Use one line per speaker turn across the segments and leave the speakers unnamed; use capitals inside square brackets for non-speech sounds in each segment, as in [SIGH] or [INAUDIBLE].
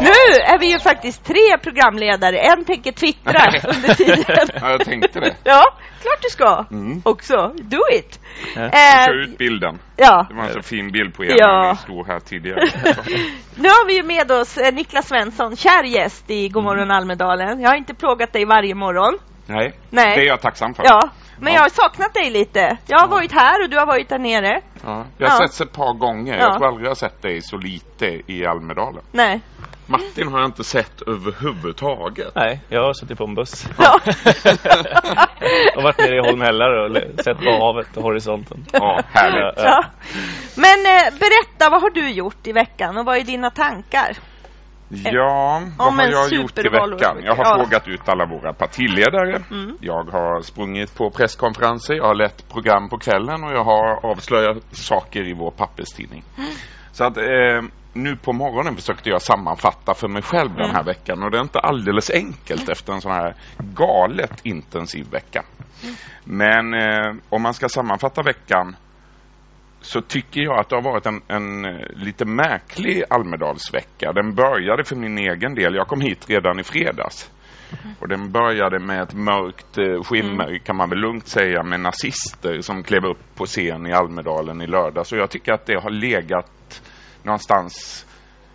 Nu är vi ju faktiskt tre programledare. En tänker twittra under tiden.
Ja, jag tänkte det.
Ja, klart du ska.
Mm.
också. Do it.
Ja.
Eh,
Kör ut bilden.
ja.
Det var en så fin bild på er
Ja.
när ni stod här tidigare. [LAUGHS]
Nu har vi ju med oss eh, Niklas Svensson, kär gäst i Godmorgon Almedalen. Jag har inte plågat dig varje morgon.
Nej,
Nej.
det är jag tacksam för.
Ja, men
Ja.
jag har saknat dig lite. Jag har varit här och du har varit där nere.
Ja. Jag har
Ja.
setts ett par gånger.
Ja.
Jag tror aldrig jag har sett dig så lite i Almedalen.
Nej.
Martin har jag inte sett överhuvudtaget.
Nej, jag har suttit på en buss
Ja. [LAUGHS]
och varit nere i Holmhällar och sett på havet och horisonten.
Ja, härligt.
ja. Men eh, berätta, vad har du gjort i veckan och vad är dina tankar?
Ja, vad har jag gjort i veckan? Jag har
Ja.
frågat ut alla våra partiledare.
Mm.
Jag har sprungit på presskonferenser, jag har lett program på kvällen och jag har avslöjat saker i vår papperstidning.
Mm.
Så att eh, nu på morgonen försökte jag sammanfatta för mig själv den
Mm.
här veckan och det är inte alldeles enkelt efter en sån här galet intensiv vecka.
Mm.
Men eh, om man ska sammanfatta veckan så tycker jag att det har varit en, en eh, lite märklig Almedalsvecka. Den började för min egen del. Jag kom hit redan i fredags. Och den började med ett mörkt eh, skimmer, kan man väl lugnt säga, med nazister som klev upp på scen i Almedalen i lördag. Så jag tycker att det har legat någonstans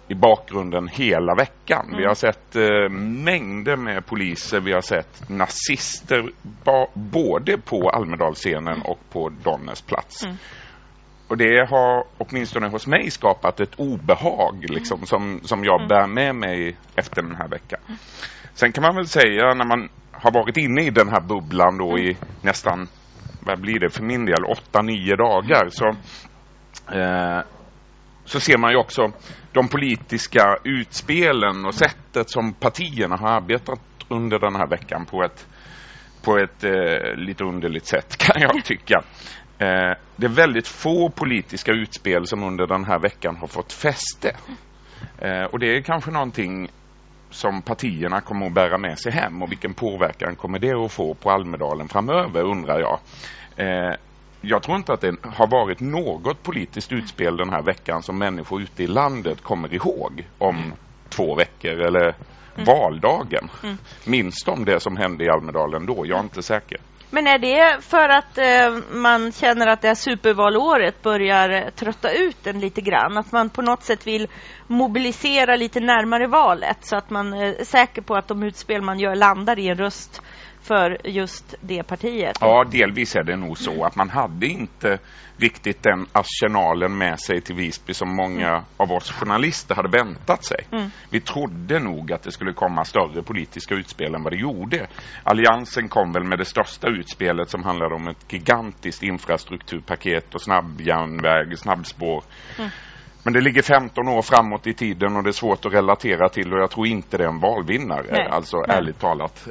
i bakgrunden hela veckan. Vi har sett eh, mängder med poliser, vi har sett nazister ba- både på Almedalsscenen och på Donners plats. Och det har åtminstone hos mig skapat ett obehag liksom, som, som jag bär med mig efter den här veckan. Sen kan man väl säga när man har varit inne i den här bubblan då i nästan, vad blir det för min del, åtta, nio dagar så eh, så ser man ju också de politiska utspelen och sättet som partierna har arbetat under den här veckan på ett, på ett eh, lite underligt sätt kan jag tycka. Eh, det är väldigt få politiska utspel som under den här veckan har fått fäste. Eh, och det är kanske någonting som partierna kommer att bära med sig hem och vilken påverkan kommer det att få på Almedalen framöver undrar jag. Eh, jag tror inte att det har varit något politiskt utspel den här veckan som människor ute i landet kommer ihåg om två veckor eller valdagen. Minns de det som hände i Almedalen då? Jag är inte säker.
Men är det för att eh, man känner att det här supervalåret börjar trötta ut en lite grann? Att man på något sätt vill mobilisera lite närmare valet så att man eh, är säker på att de utspel man gör landar i en röst för just det partiet?
Ja, delvis är det nog så att man hade inte riktigt den arsenalen med sig till Visby som många av oss journalister hade väntat sig.
Mm.
Vi trodde nog att det skulle komma större politiska utspel än vad det gjorde. Alliansen kom väl med det största utspelet som handlade om ett gigantiskt infrastrukturpaket och snabbjärnväg, snabbspår. Men det ligger 15 år framåt i tiden och det är svårt att relatera till och jag tror inte det är en valvinnare,
Nej.
alltså
Nej.
ärligt talat.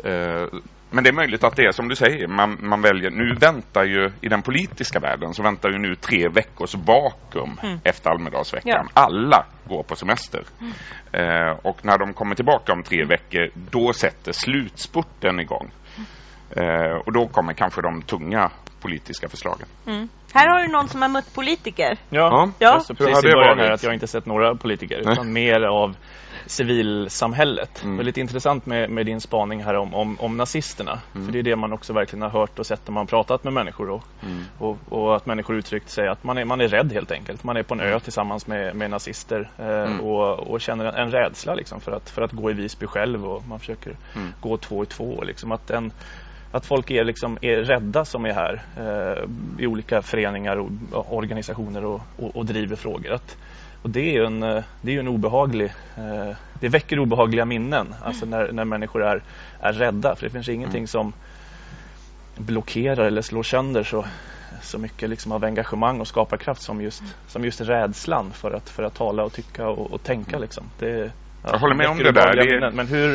Men det är möjligt att det är som du säger, man, man väljer, nu väntar ju i den politiska världen så väntar ju nu tre veckors vakuum efter Almedalsveckan.
Ja.
Alla går på semester. Eh, och när de kommer tillbaka om tre veckor, då sätter slutspurten igång. Eh, och då kommer kanske de tunga politiska förslagen.
Mm. Här har du någon som har mött politiker.
Ja,
Ja.
jag sa
Hur har
precis i
det
början
varit?
här att jag inte sett några politiker utan mer av civilsamhället.
Mm.
Lite intressant med, med din spaning här om, om, om nazisterna.
Mm.
För det är det man också verkligen har hört och sett när man pratat med människor. Och,
Mm.
och, och att människor uttryckt sig att man är, man är rädd helt enkelt. Man är på en ö tillsammans med, med nazister eh,
Mm.
och, och känner en, rädsla liksom, för, att, för att gå i Visby själv och man försöker
Mm.
gå två i två. Liksom, att en, att folk är, liksom, är rädda som är här eh, i olika föreningar och och organisationer och, och, och driver frågor. Att, och det är ju en, eh, det är en obehaglig, eh, det väcker obehagliga minnen, alltså när, när människor är, är rädda. För det finns ingenting som blockerar eller slår sönder så, så mycket liksom av engagemang och skaparkraft som just, som just rädslan för att, för att tala och tycka och, och tänka. Liksom. Det, ja,
Jag håller med om det där.
minnen. Men hur,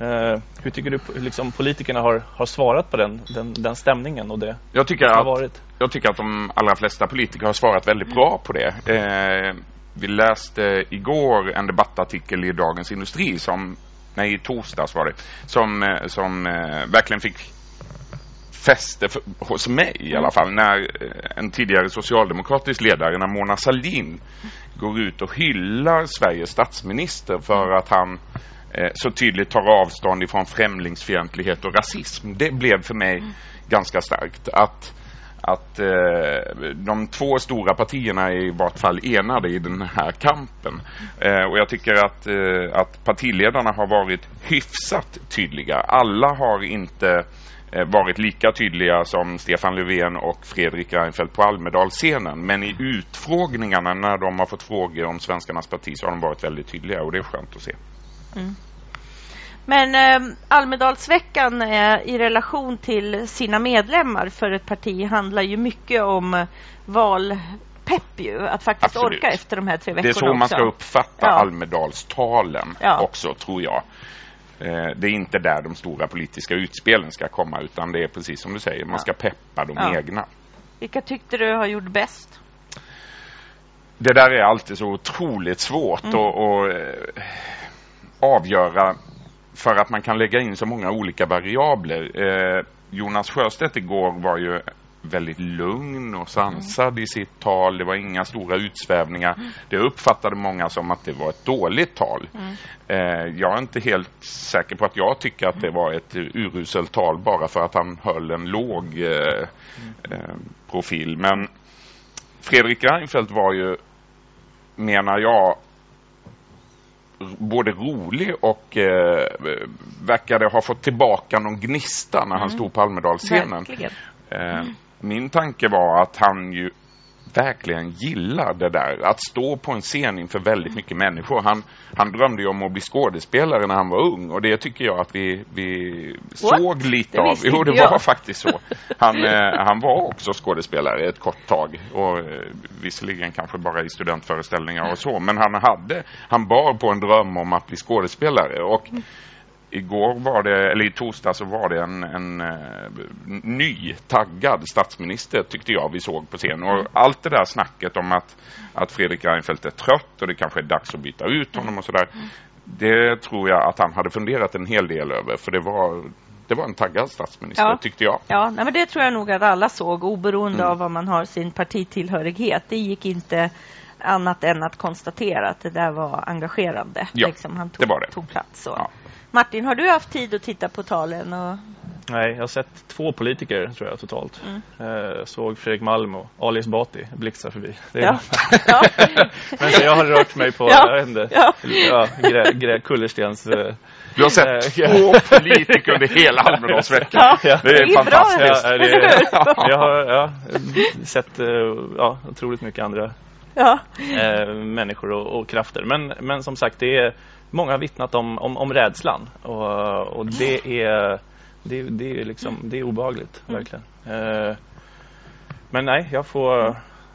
eh, hur tycker du liksom, politikerna har, har svarat på den, den, den stämningen och det
Jag tycker
har
att
varit?
Jag tycker att de allra flesta politiker har svarat väldigt bra på det. Eh, vi läste igår en debattartikel i Dagens Industri som, nej i torsdags var det, som, eh, som eh, verkligen fick fäste för, hos mig i alla fall när eh, en tidigare socialdemokratisk ledare, när Mona Sahlin går ut och hyllar Sveriges statsminister för att han eh, så tydligt tar avstånd ifrån främlingsfientlighet och rasism. Det blev för mig mm. ganska starkt. Att att eh, de två stora partierna är i vart fall enade i den här kampen. Eh, och jag tycker att, eh, att partiledarna har varit hyfsat tydliga. Alla har inte eh, varit lika tydliga som Stefan Löfven och Fredrik Reinfeldt på Almedalsscenen. Men i utfrågningarna när de har fått frågor om Svenskarnas parti så har de varit väldigt tydliga och det är skönt att se. Mm.
Men eh, Almedalsveckan eh, i relation till sina medlemmar för ett parti handlar ju mycket om valpepp ju, att faktiskt Absolut. orka efter de här tre veckorna
Det är så
också.
man ska uppfatta ja. Almedalstalen ja. också, tror jag. Eh, det är inte där de stora politiska utspelen ska komma utan det är precis som du säger, man ska peppa de ja. egna.
Vilka tyckte du har gjort bäst?
Det där är alltid så otroligt svårt mm. att, att eh, avgöra för att man kan lägga in så många olika variabler. Eh, Jonas Sjöstedt igår var ju väldigt lugn och sansad mm. i sitt tal. Det var inga stora utsvävningar. Mm. Det uppfattade många som att det var ett dåligt tal. Mm. Eh, jag är inte helt säker på att jag tycker att det var ett uruselt tal bara för att han höll en låg eh, eh, profil. Men Fredrik Reinfeldt var ju, menar jag, både rolig och eh, verkade ha fått tillbaka någon gnista när mm. han stod på Almedalsscenen. Eh, mm. Min tanke var att han ju verkligen gillar det där. Att stå på en scen inför väldigt mycket människor. Han, han drömde ju om att bli skådespelare när han var ung och det tycker jag att vi, vi såg lite av. Jo, det var jag. faktiskt så. [LAUGHS] Han, eh, han var också skådespelare ett kort tag och eh, visserligen kanske bara i studentföreställningar och så, men han hade, han bar på en dröm om att bli skådespelare och igår var det, eller i torsdag så var det en, en uh, ny taggad statsminister tyckte jag vi såg på scen. Och allt det där snacket om att, att Fredrik Reinfeldt är trött och det kanske är dags att byta ut honom och sådär. Det tror jag att han hade funderat en hel del över för det var det var en taggad statsminister, ja. tyckte jag.
Ja, nej, men det tror jag nog att alla såg, oberoende mm. av vad man har sin partitillhörighet. Det gick inte annat än att konstatera att det där var engagerande.
Ja,
liksom han tog,
det var det.
tog plats. Så. Ja. Martin, har du haft tid att titta på talen? Och...
Nej, jag har sett två politiker tror jag totalt. Mm. Eh, såg Fredrik Malm och Ali Esbati blixtra förbi. Det ja. ja. [LAUGHS] Men så jag har rört mig på, ja. jag vet inte, ja. Ja, grä, grä, Kullerstens... Eh,
du har sett äh, två [LAUGHS] politiker under hela Almedalsveckan. Ja, det är, det är fantastiskt.
Ja, det, jag har ja, sett uh, ja, otroligt mycket andra ja. uh, människor och, och, krafter. Men, men som sagt, det är många har vittnat om, om, om rädslan och, och det är det, det, är liksom, det är obehagligt, mm. verkligen. Eh, men nej, jag får...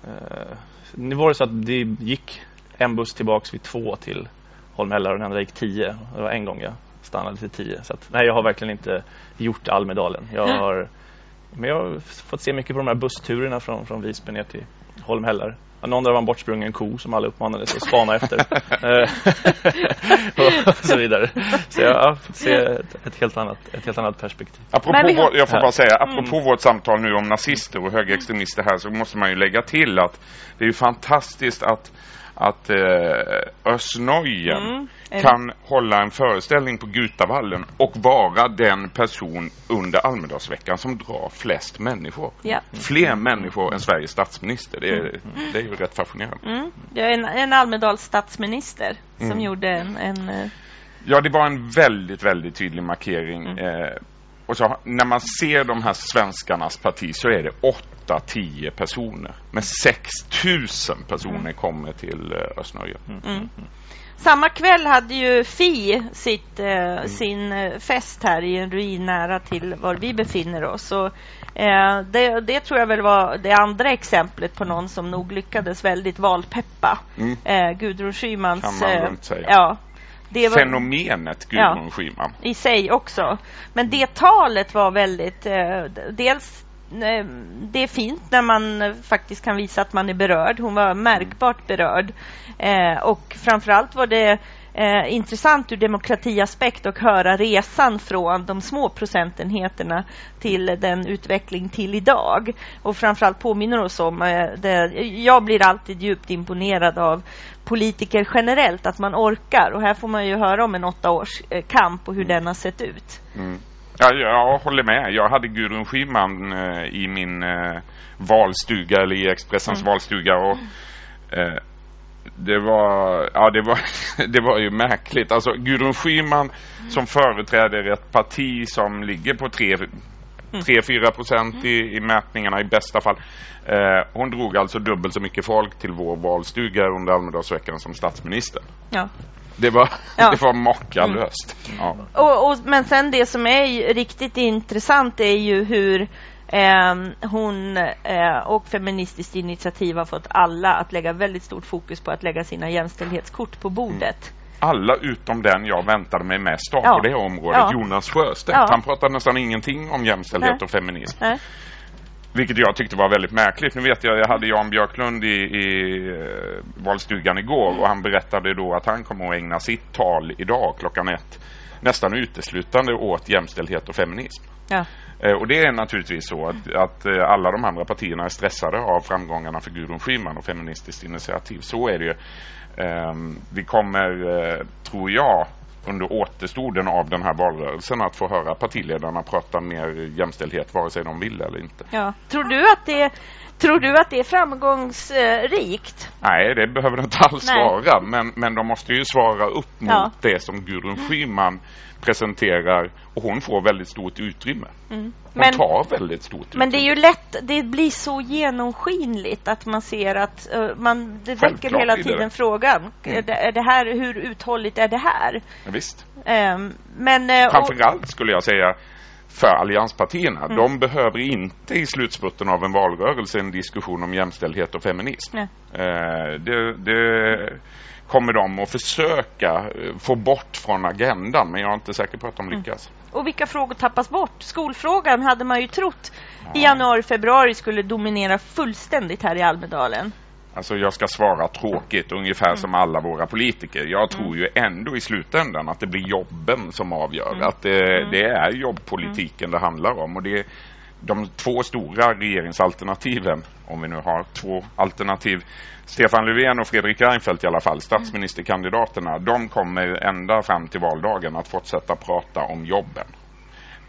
Eh, nu var det så att det gick en buss tillbaks vid två till Holmhällar och den andra gick tio. Det var en gång jag stannade till tio. Så att, nej, jag har verkligen inte gjort Almedalen. Jag har, men jag har fått se mycket på de här bussturerna från, från Visby ner till Holmhällar. Någon där var en bortsprungen ko som alla uppmanades att spana efter. [LAUGHS] Eh, [LAUGHS] och så vidare. Så jag har fått se ett, helt annat, ett helt annat perspektiv.
Apropå har... vår, jag får bara säga, apropå mm. vårt samtal nu om nazister och högerextremister här så måste man ju lägga till att det är ju fantastiskt att att eh, Ösnöjen mm, kan hålla en föreställning på Gutavallen och vara den person under Almedalsveckan som drar flest människor. Ja. Fler människor än Sveriges statsminister. Det är, mm. det är ju rätt fascinerande.
Mm. Det är en, en Almedals statsminister som mm. gjorde en, en... Eh,
ja, det var en väldigt, väldigt tydlig markering. Mm. Eh, och så när man ser de här svenskarnas parti så är det 8-10 personer. Men 6 000 personer mm. kommer till eh, Östnorge. Mm. Mm.
Samma kväll hade ju Fi sitt, eh, mm. sin eh, fest här i en ruin nära till var vi befinner oss. Och, eh, det, det, tror jag väl var det andra exemplet på någon som nog lyckades väldigt valpeppa. Mm. Eh, Gudrun Schymans...
Kan man lugnt säga.
Ja,
det var, fenomenet Gudrun ja, Schyman.
I sig också. Men det talet var väldigt... Eh, dels eh, det är fint när man faktiskt kan visa att man är berörd. Hon var märkbart berörd. Eh, och framförallt var det eh, intressant ur demokratiaspekt och höra resan från de små procentenheterna till den utveckling till idag. Och framförallt påminner oss om, eh, det, jag blir alltid djupt imponerad av politiker generellt, att man orkar. Och här får man ju höra om en åtta års eh, kamp och hur den har sett ut.
Mm. Ja, jag håller med. Jag hade Gudrun Schyman eh, i min eh, valstuga eller i Expressens mm. valstuga och eh, det var, ja det var, [LAUGHS] det var ju märkligt. Alltså Gudrun Schyman som företräder ett parti som ligger på 3-4 procent i, i mätningarna i bästa fall. Eh, hon drog alltså dubbelt så mycket folk till vår valstuga under Almedalsveckan som statsministern.
Ja.
Det var, ja. [LAUGHS] det var makalöst. Mm. Ja.
Och, och, men sen det som är riktigt intressant är ju hur hon eh, och Feministiskt initiativ har fått alla att lägga väldigt stort fokus på att lägga sina jämställdhetskort på bordet. Mm
alla utom den jag väntade mig mest av ja. på det området, ja. Jonas Sjöstedt. Ja. Han pratade nästan ingenting om jämställdhet Nej. och feminism. Nej. Vilket jag tyckte var väldigt märkligt. Nu vet jag, jag hade Jan Björklund i, i uh, valstugan igår och han berättade då att han kommer att ägna sitt tal idag klockan ett nästan uteslutande åt jämställdhet och feminism.
Ja.
Eh, och det är naturligtvis så att, att eh, alla de andra partierna är stressade av framgångarna för Gudrun Schyman och Feministiskt initiativ. Så är det ju. Ehm, vi kommer, eh, tror jag, under återstoden av den här valrörelsen att få höra partiledarna prata mer jämställdhet vare sig de vill eller inte.
Ja. Tror du att det Tror du att det är framgångsrikt?
Nej, det behöver det inte alls Nej. vara. Men, men de måste ju svara upp mot ja. det som Gudrun Schyman presenterar och hon får väldigt stort utrymme. Mm. Hon men, tar väldigt stort utrymme.
Men det är ju lätt, det blir så genomskinligt att man ser att uh, man, det väcker hela tiden det. frågan. Mm. Är, det, är, det, här, hur uthålligt är det här?
Ja, visst.
Um, men, uh,
Framförallt skulle jag säga för allianspartierna. Mm. De behöver inte i slutspurten av en valrörelse en diskussion om jämställdhet och feminism. Uh, det, det kommer de att försöka eh, få bort från agendan men jag är inte säker på att de mm. lyckas.
Mm. Och vilka frågor tappas bort? Skolfrågan hade man ju trott ja. i januari, februari skulle dominera fullständigt här i Almedalen.
Alltså jag ska svara tråkigt, ungefär mm. som alla våra politiker. Jag tror mm. ju ändå i slutändan att det blir jobben som avgör. Mm. Att det, mm. det, är jobbpolitiken det handlar om. Och det, de två stora regeringsalternativen, om vi nu har två alternativ, Stefan Löfven och Fredrik Reinfeldt i alla fall, statsministerkandidaterna, de kommer ända fram till valdagen att fortsätta prata om jobben.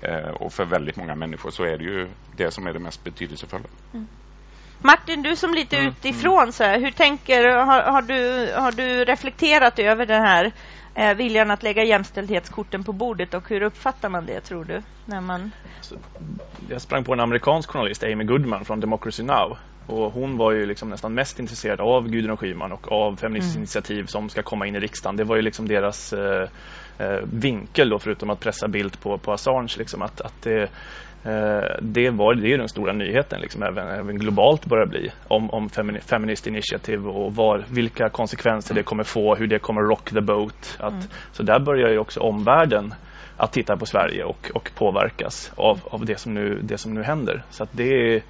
Eh, och för väldigt många människor så är det ju det som är det mest betydelsefulla.
Martin, du som lite mm. utifrån, så här, hur tänker har, har, du, har du reflekterat över den här eh, viljan att lägga jämställdhetskorten på bordet och hur uppfattar man det tror du? När man...
Jag sprang på en amerikansk journalist, Amy Goodman från Democracy Now! Och hon var ju liksom nästan mest intresserad av Gudrun Schyman och av Feministiskt mm. initiativ som ska komma in i riksdagen. Det var ju liksom deras eh, eh, vinkel då, förutom att pressa bild på, på Assange. Liksom, att, att det, det, var, det är den stora nyheten, liksom, även, även globalt börjar bli, om, om Feminist Initiative och var, vilka konsekvenser det kommer få, hur det kommer rock the boat. Att, mm. Så där börjar ju också omvärlden att titta på Sverige och, och påverkas av, av det, som nu, det som nu händer. Så det är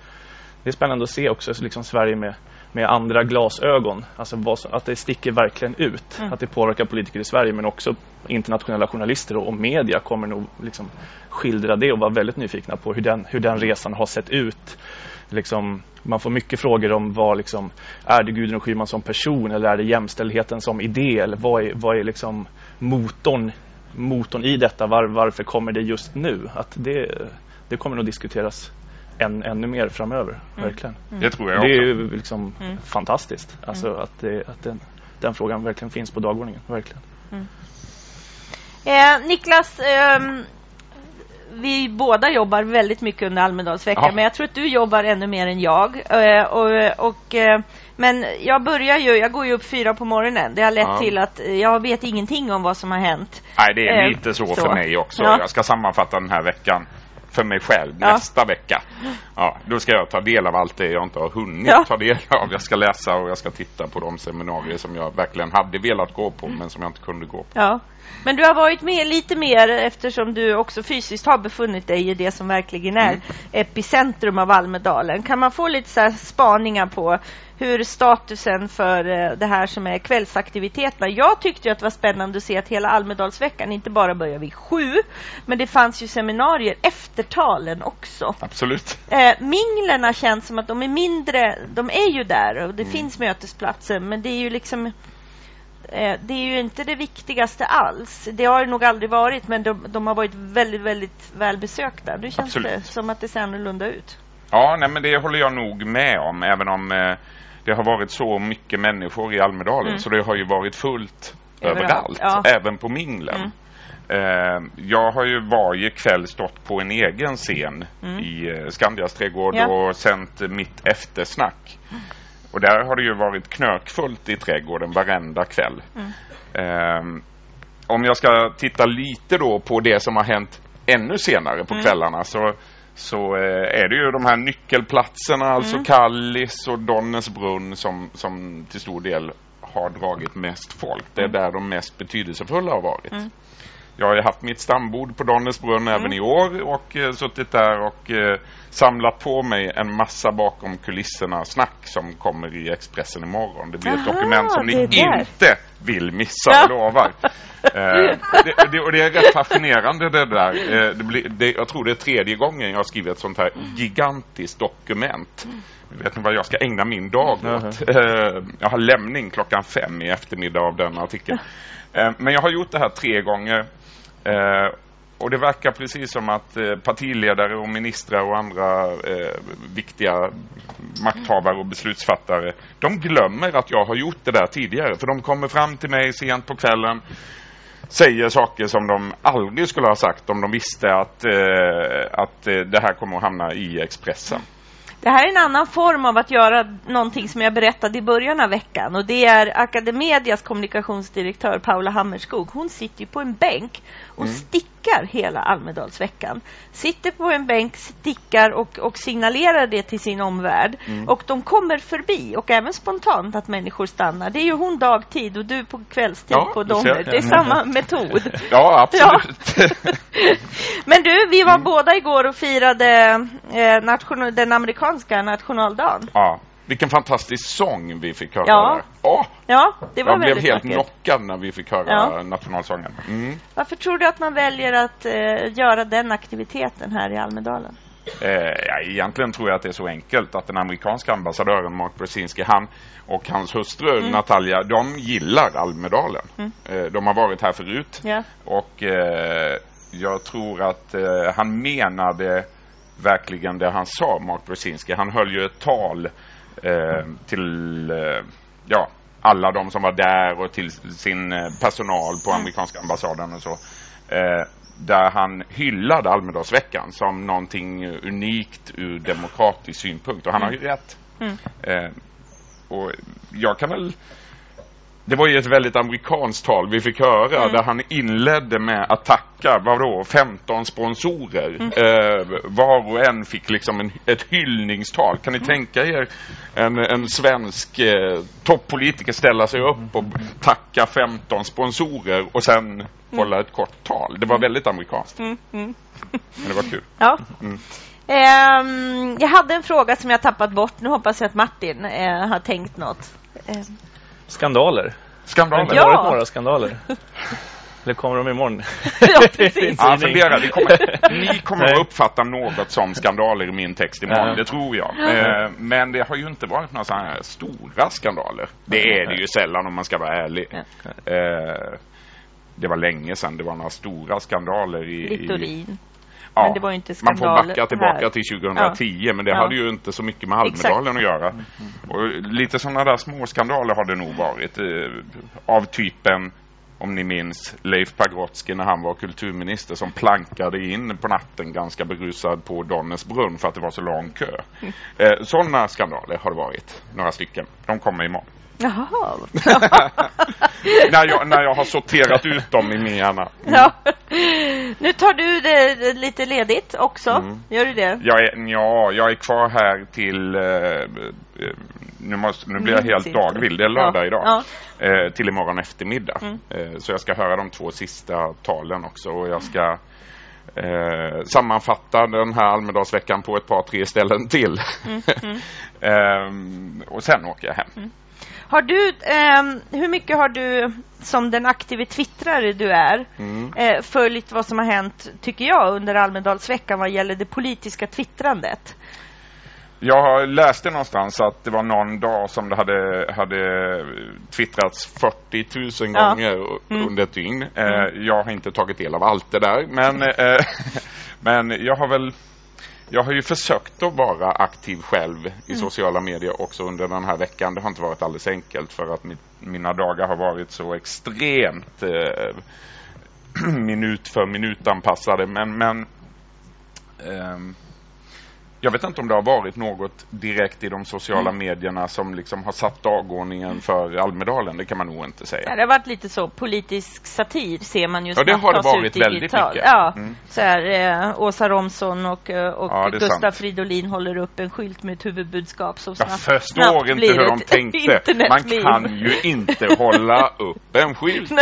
det är spännande att se också liksom Sverige med, med andra glasögon. Alltså att det sticker verkligen ut. Mm. Att det påverkar politiker i Sverige men också internationella journalister och, och media kommer nog liksom skildra det och vara väldigt nyfikna på hur den, hur den resan har sett ut. Liksom, man får mycket frågor om vad liksom, är det Gudrun Schyman som person eller är det jämställdheten som idé eller vad är, vad är liksom motorn, motorn i detta? Var, varför kommer det just nu? Att det, det kommer nog diskuteras än, ännu mer framöver. Mm. Verkligen.
Mm. Det tror jag
Det är ju liksom mm. fantastiskt. Alltså mm. att, det, att den, den, frågan verkligen finns på dagordningen. Verkligen.
Mm. Eh, Niklas, eh, vi båda jobbar väldigt mycket under Almedalsveckan, ja. men jag tror att du jobbar ännu mer än jag. Eh, och, och eh, men jag börjar ju, jag går ju upp fyra på morgonen. Det har lett ja. till att jag vet ingenting om vad som har hänt.
Nej, det är lite så, så. för mig också. Ja. Jag ska sammanfatta den här veckan för mig själv ja. nästa vecka. Ja, då ska jag ta del av allt det jag inte har hunnit ja. ta del av. Jag ska läsa och jag ska titta på de seminarier som jag verkligen hade velat gå på men som jag inte kunde gå på.
Ja. Men du har varit med lite mer eftersom du också fysiskt har befunnit dig i det som verkligen är
Mm.
epicentrum av Almedalen. Kan man få lite så spaningar på hur statusen för eh, det här som är kvällsaktiviteterna. Jag tyckte att det var spännande att se att hela Almedalsveckan inte bara börjar vid sju, men det fanns ju seminarier efter talen också.
Absolut.
Eh, minglerna känns som att de är mindre, de är ju där och
Mm.
det finns mötesplatser men det är ju liksom det är ju inte det viktigaste alls. Det har det nog aldrig varit men de, de har varit väldigt, väldigt välbesökta. Nu känns
Absolut.
det som att det ser annorlunda ut.
Ja, nej, men det håller jag nog med om, även om eh, det har varit så mycket människor i Almedalen,
Mm.
så det har ju varit fullt
Överallt,
överallt,
ja.
även på minglen.
Mm.
Eh, jag har ju varje kväll stått på en egen scen
Mm.
i eh, Skandias trädgård
Ja.
och sänt mitt eftersnack. Och där har det ju varit knökfullt i trädgården varenda kväll.
Mm.
Eh, om jag ska titta lite då på det som har hänt ännu senare på
Mm.
kvällarna så så eh, är det ju de här nyckelplatserna, alltså
Mm.
Kallis och Donnesbrunn som, som till stor del har dragit mest folk. Det är
Mm.
där de mest betydelsefulla har varit.
Mm.
Jag har ju haft mitt stambord på Donnesbrunn även i år och eh, suttit där och eh, samlat på mig en massa bakom kulisserna snack som kommer i Expressen imorgon. Det blir ett
Aha,
dokument som ni inte vill missa,
Ja.
jag lovar. [LAUGHS] Eh, det, det, och det är rätt fascinerande det där. Eh, det blir, det, jag tror det är tredje gången jag har skrivit ett sånt här gigantiskt dokument. Vet ni vad jag ska ägna min dag åt? Eh, jag har lämning klockan fem i eftermiddag av den artikeln. Eh, men jag har gjort det här tre gånger. Eh, och det verkar precis som att eh, partiledare och ministrar och andra eh, viktiga makthavare och beslutsfattare, de glömmer att jag har gjort det där tidigare. För de kommer fram till mig sent på kvällen, säger saker som de aldrig skulle ha sagt om de visste att, eh, att eh, det här kommer att hamna i Expressen.
Det här är en annan form av att göra någonting som jag berättade i början av veckan och det är Academedias kommunikationsdirektör Paula Hammerskog. Hon sitter på en bänk och
Mm.
stickar hela Almedalsveckan. Sitter på en bänk, stickar och, och signalerar det till sin omvärld.
Mm.
Och de kommer förbi och även spontant att människor stannar. Det är ju hon dagtid och du på kvällstid
Ja,
på. Donner. Det är samma metod. [LAUGHS]
Ja, absolut. [LAUGHS] [LAUGHS]
Men du, vi
Mm.
var båda igår och firade eh, nation- den amerikanska nationaldagen.
ja. Vilken fantastisk sång vi fick höra
Ja.
Åh,
Ja, det var
jag blev helt
vackert.
knockad när vi fick höra
Ja.
nationalsången. Mm.
Varför tror du att man väljer att eh, göra den aktiviteten här i Almedalen?
Eh, ja, egentligen tror jag att det är så enkelt att den amerikanska ambassadören Mark Brzezinski, han och hans hustru
Mm.
Natalia, de gillar Almedalen.
Mm.
Eh, de har varit här förut
Ja.
och eh, jag tror att eh, han menade verkligen det han sa, Mark Brzezinski. Han höll ju ett tal eh, till eh, ja, alla de som var där och till sin eh, personal på
Mm.
amerikanska ambassaden och så. Eh, där han hyllade Almedalsveckan som någonting unikt ur demokratisk synpunkt. Och han har ju rätt.
Mm.
Eh, och jag kan väl det var ju ett väldigt amerikanskt tal vi fick höra
Mm.
där han inledde med att tacka, vadå, 15 sponsorer.
Mm.
Eh, var och en fick liksom en, ett hyllningstal. Kan ni
Mm.
tänka er en, en svensk eh, toppolitiker ställa sig upp och tacka 15 sponsorer och sen hålla ett kort tal. Det var väldigt amerikanskt,
Mm, mm.
men det var kul. [LAUGHS]
Ja.
Mm.
Ehm, jag hade en fråga som jag tappat bort. Nu hoppas jag att Martin eh, har tänkt något. Ehm,
Skandaler. Har det
Skandaler.
inte
Ja.
varit några skandaler? [LAUGHS] Eller kommer de imorgon? [LAUGHS]
ja, precis. [LAUGHS]
Ja, fundera. Det kommer, ni kommer att uppfatta något som skandaler i min text imorgon,
Ja.
det tror jag. Eh, men det har ju inte varit några sådana här stora skandaler. Det är det ju sällan om man ska vara ärlig.
Ja.
Eh, det var länge sedan det var några stora skandaler i... i
Littorin.
Ja,
Men det var ju inte
man får backa tillbaka
här.
till 2010 men det
Ja.
hade ju inte så mycket med Almedalen att göra. Och lite sådana där små skandaler har det nog varit. Eh, av typen om ni minns Leif Pagrotsky när han var kulturminister som plankade in på natten ganska berusad på Donnesbrunn för att det var så lång kö. Eh, Sådana skandaler har det varit, några stycken. De kommer imorgon.
Jaha. [LAUGHS]
när, jag, när jag har sorterat ut dem i min hjärna.
ja. Nu tar du det lite ledigt också.
Mm.
Gör du det?
Jag är, ja, jag är kvar här till eh, eh, nu, måste, nu blir jag helt
inte.
dagvill. Det är lördag
Ja.
idag.
Ja.
Eh, till imorgon eftermiddag.
Mm.
Eh, så jag ska höra de två sista talen också. Och jag ska eh, sammanfatta den här Almedalsveckan på ett par, tre ställen till.
Mm, [LAUGHS]
Ehm, och sen åker jag hem.
Har du, ehm, hur mycket har du som den aktive twittrare du är
Mm.
eh, följt vad som har hänt, tycker jag, under Almedalsveckan vad gäller det politiska twittrandet?
Jag har läst det någonstans att det var någon dag som det hade, hade twittrats 40 000
Ja.
gånger
Mm.
under ett dygn. Eh, jag har inte tagit del av allt det där, men, [LAUGHS] eh, [LAUGHS] men jag har väl jag har ju försökt att vara aktiv själv
Mm.
i sociala medier också under den här veckan. Det har inte varit alldeles enkelt för att mitt, mina dagar har varit så extremt eh, [CLEARS THROAT] minut för minut anpassade. Men, men ehm, jag vet inte om det har varit något direkt i de sociala medierna som liksom har satt dagordningen för Almedalen. Det kan man nog inte
Ja,
säga.
det har varit lite så politisk satir ser man ju
Ja, det har det varit väldigt mycket.
Ja,
Mm.
så här, eh, Åsa Romson och, eh, och
Ja,
Gustaf
sant.
Fridolin håller upp en skylt med ett huvudbudskap
Jag
snabbt,
förstår
snabbt
inte hur de tänkte. [LAUGHS] Man kan ju inte hålla upp en skylt. [LAUGHS]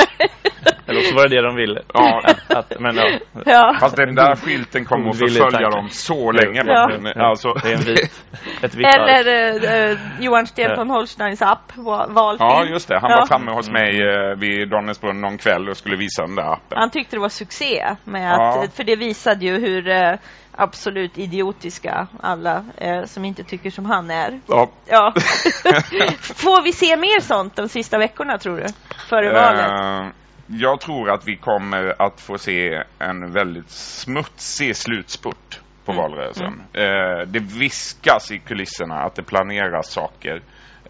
Eller så var det det de ville.
Ja.
Att, att, men ja. [LAUGHS]
Ja.
Fast den där skylten kommer att förfölja dem så länge.
Ja.
Men, Alltså,
Det är en vit, ett vitt.
Eller eh, Johan Stenton Holsteins app, va- valfilm.
Ja, just det. Han
Ja.
var framme hos mig eh, vid Donnäsbrunn någon kväll och skulle visa den där appen.
Han tyckte det var succé, med
Ja.
att, för det visade ju hur eh, absolut idiotiska alla eh, som inte tycker som han är.
Ja.
Ja. [LAUGHS] [LAUGHS] Får vi se mer sånt de sista veckorna, tror du? Före valet?
Jag tror att vi kommer att få se en väldigt smutsig slutspurt på
Mm.
valrörelsen. Eh, det viskas i kulisserna att det planeras saker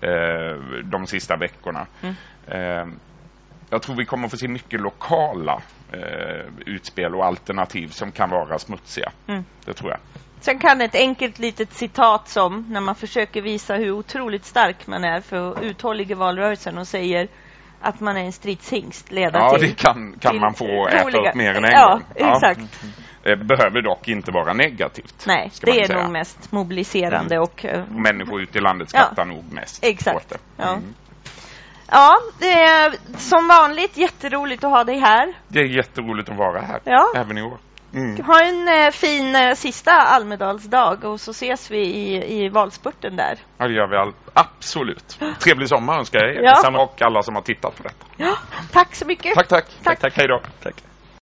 eh, de sista veckorna.
Mm.
Eh, jag tror vi kommer att få se mycket lokala eh, utspel och alternativ som kan vara smutsiga.
Mm.
Det tror jag.
Sen kan ett enkelt litet citat som när man försöker visa hur otroligt stark man är för uthållig i valrörelsen och säger att man är en stridshingst leda
Ja,
till
det kan, kan man få äta upp mer än en
ja,
gång.
exakt.
Det behöver dock inte vara negativt.
Nej, det är
säga.
nog mest mobiliserande
Mm.
och eh,
Människor ute i landet
Ja.
skrattar nog mest
Exakt. Ja.
Mm.
Ja, det är som vanligt jätteroligt att ha dig här.
Det är jätteroligt att vara här,
Ja.
även i år. Mm.
Ha en eh, fin eh, sista Almedalsdag och så ses vi i, i valspurten där.
Ja, det gör vi all... absolut. Trevlig sommar önskar jag er
Ja.
och alla som har tittat på detta.
Ja, tack så mycket.
Tack, tack.
Tack.
tack. Hej då.
Tack.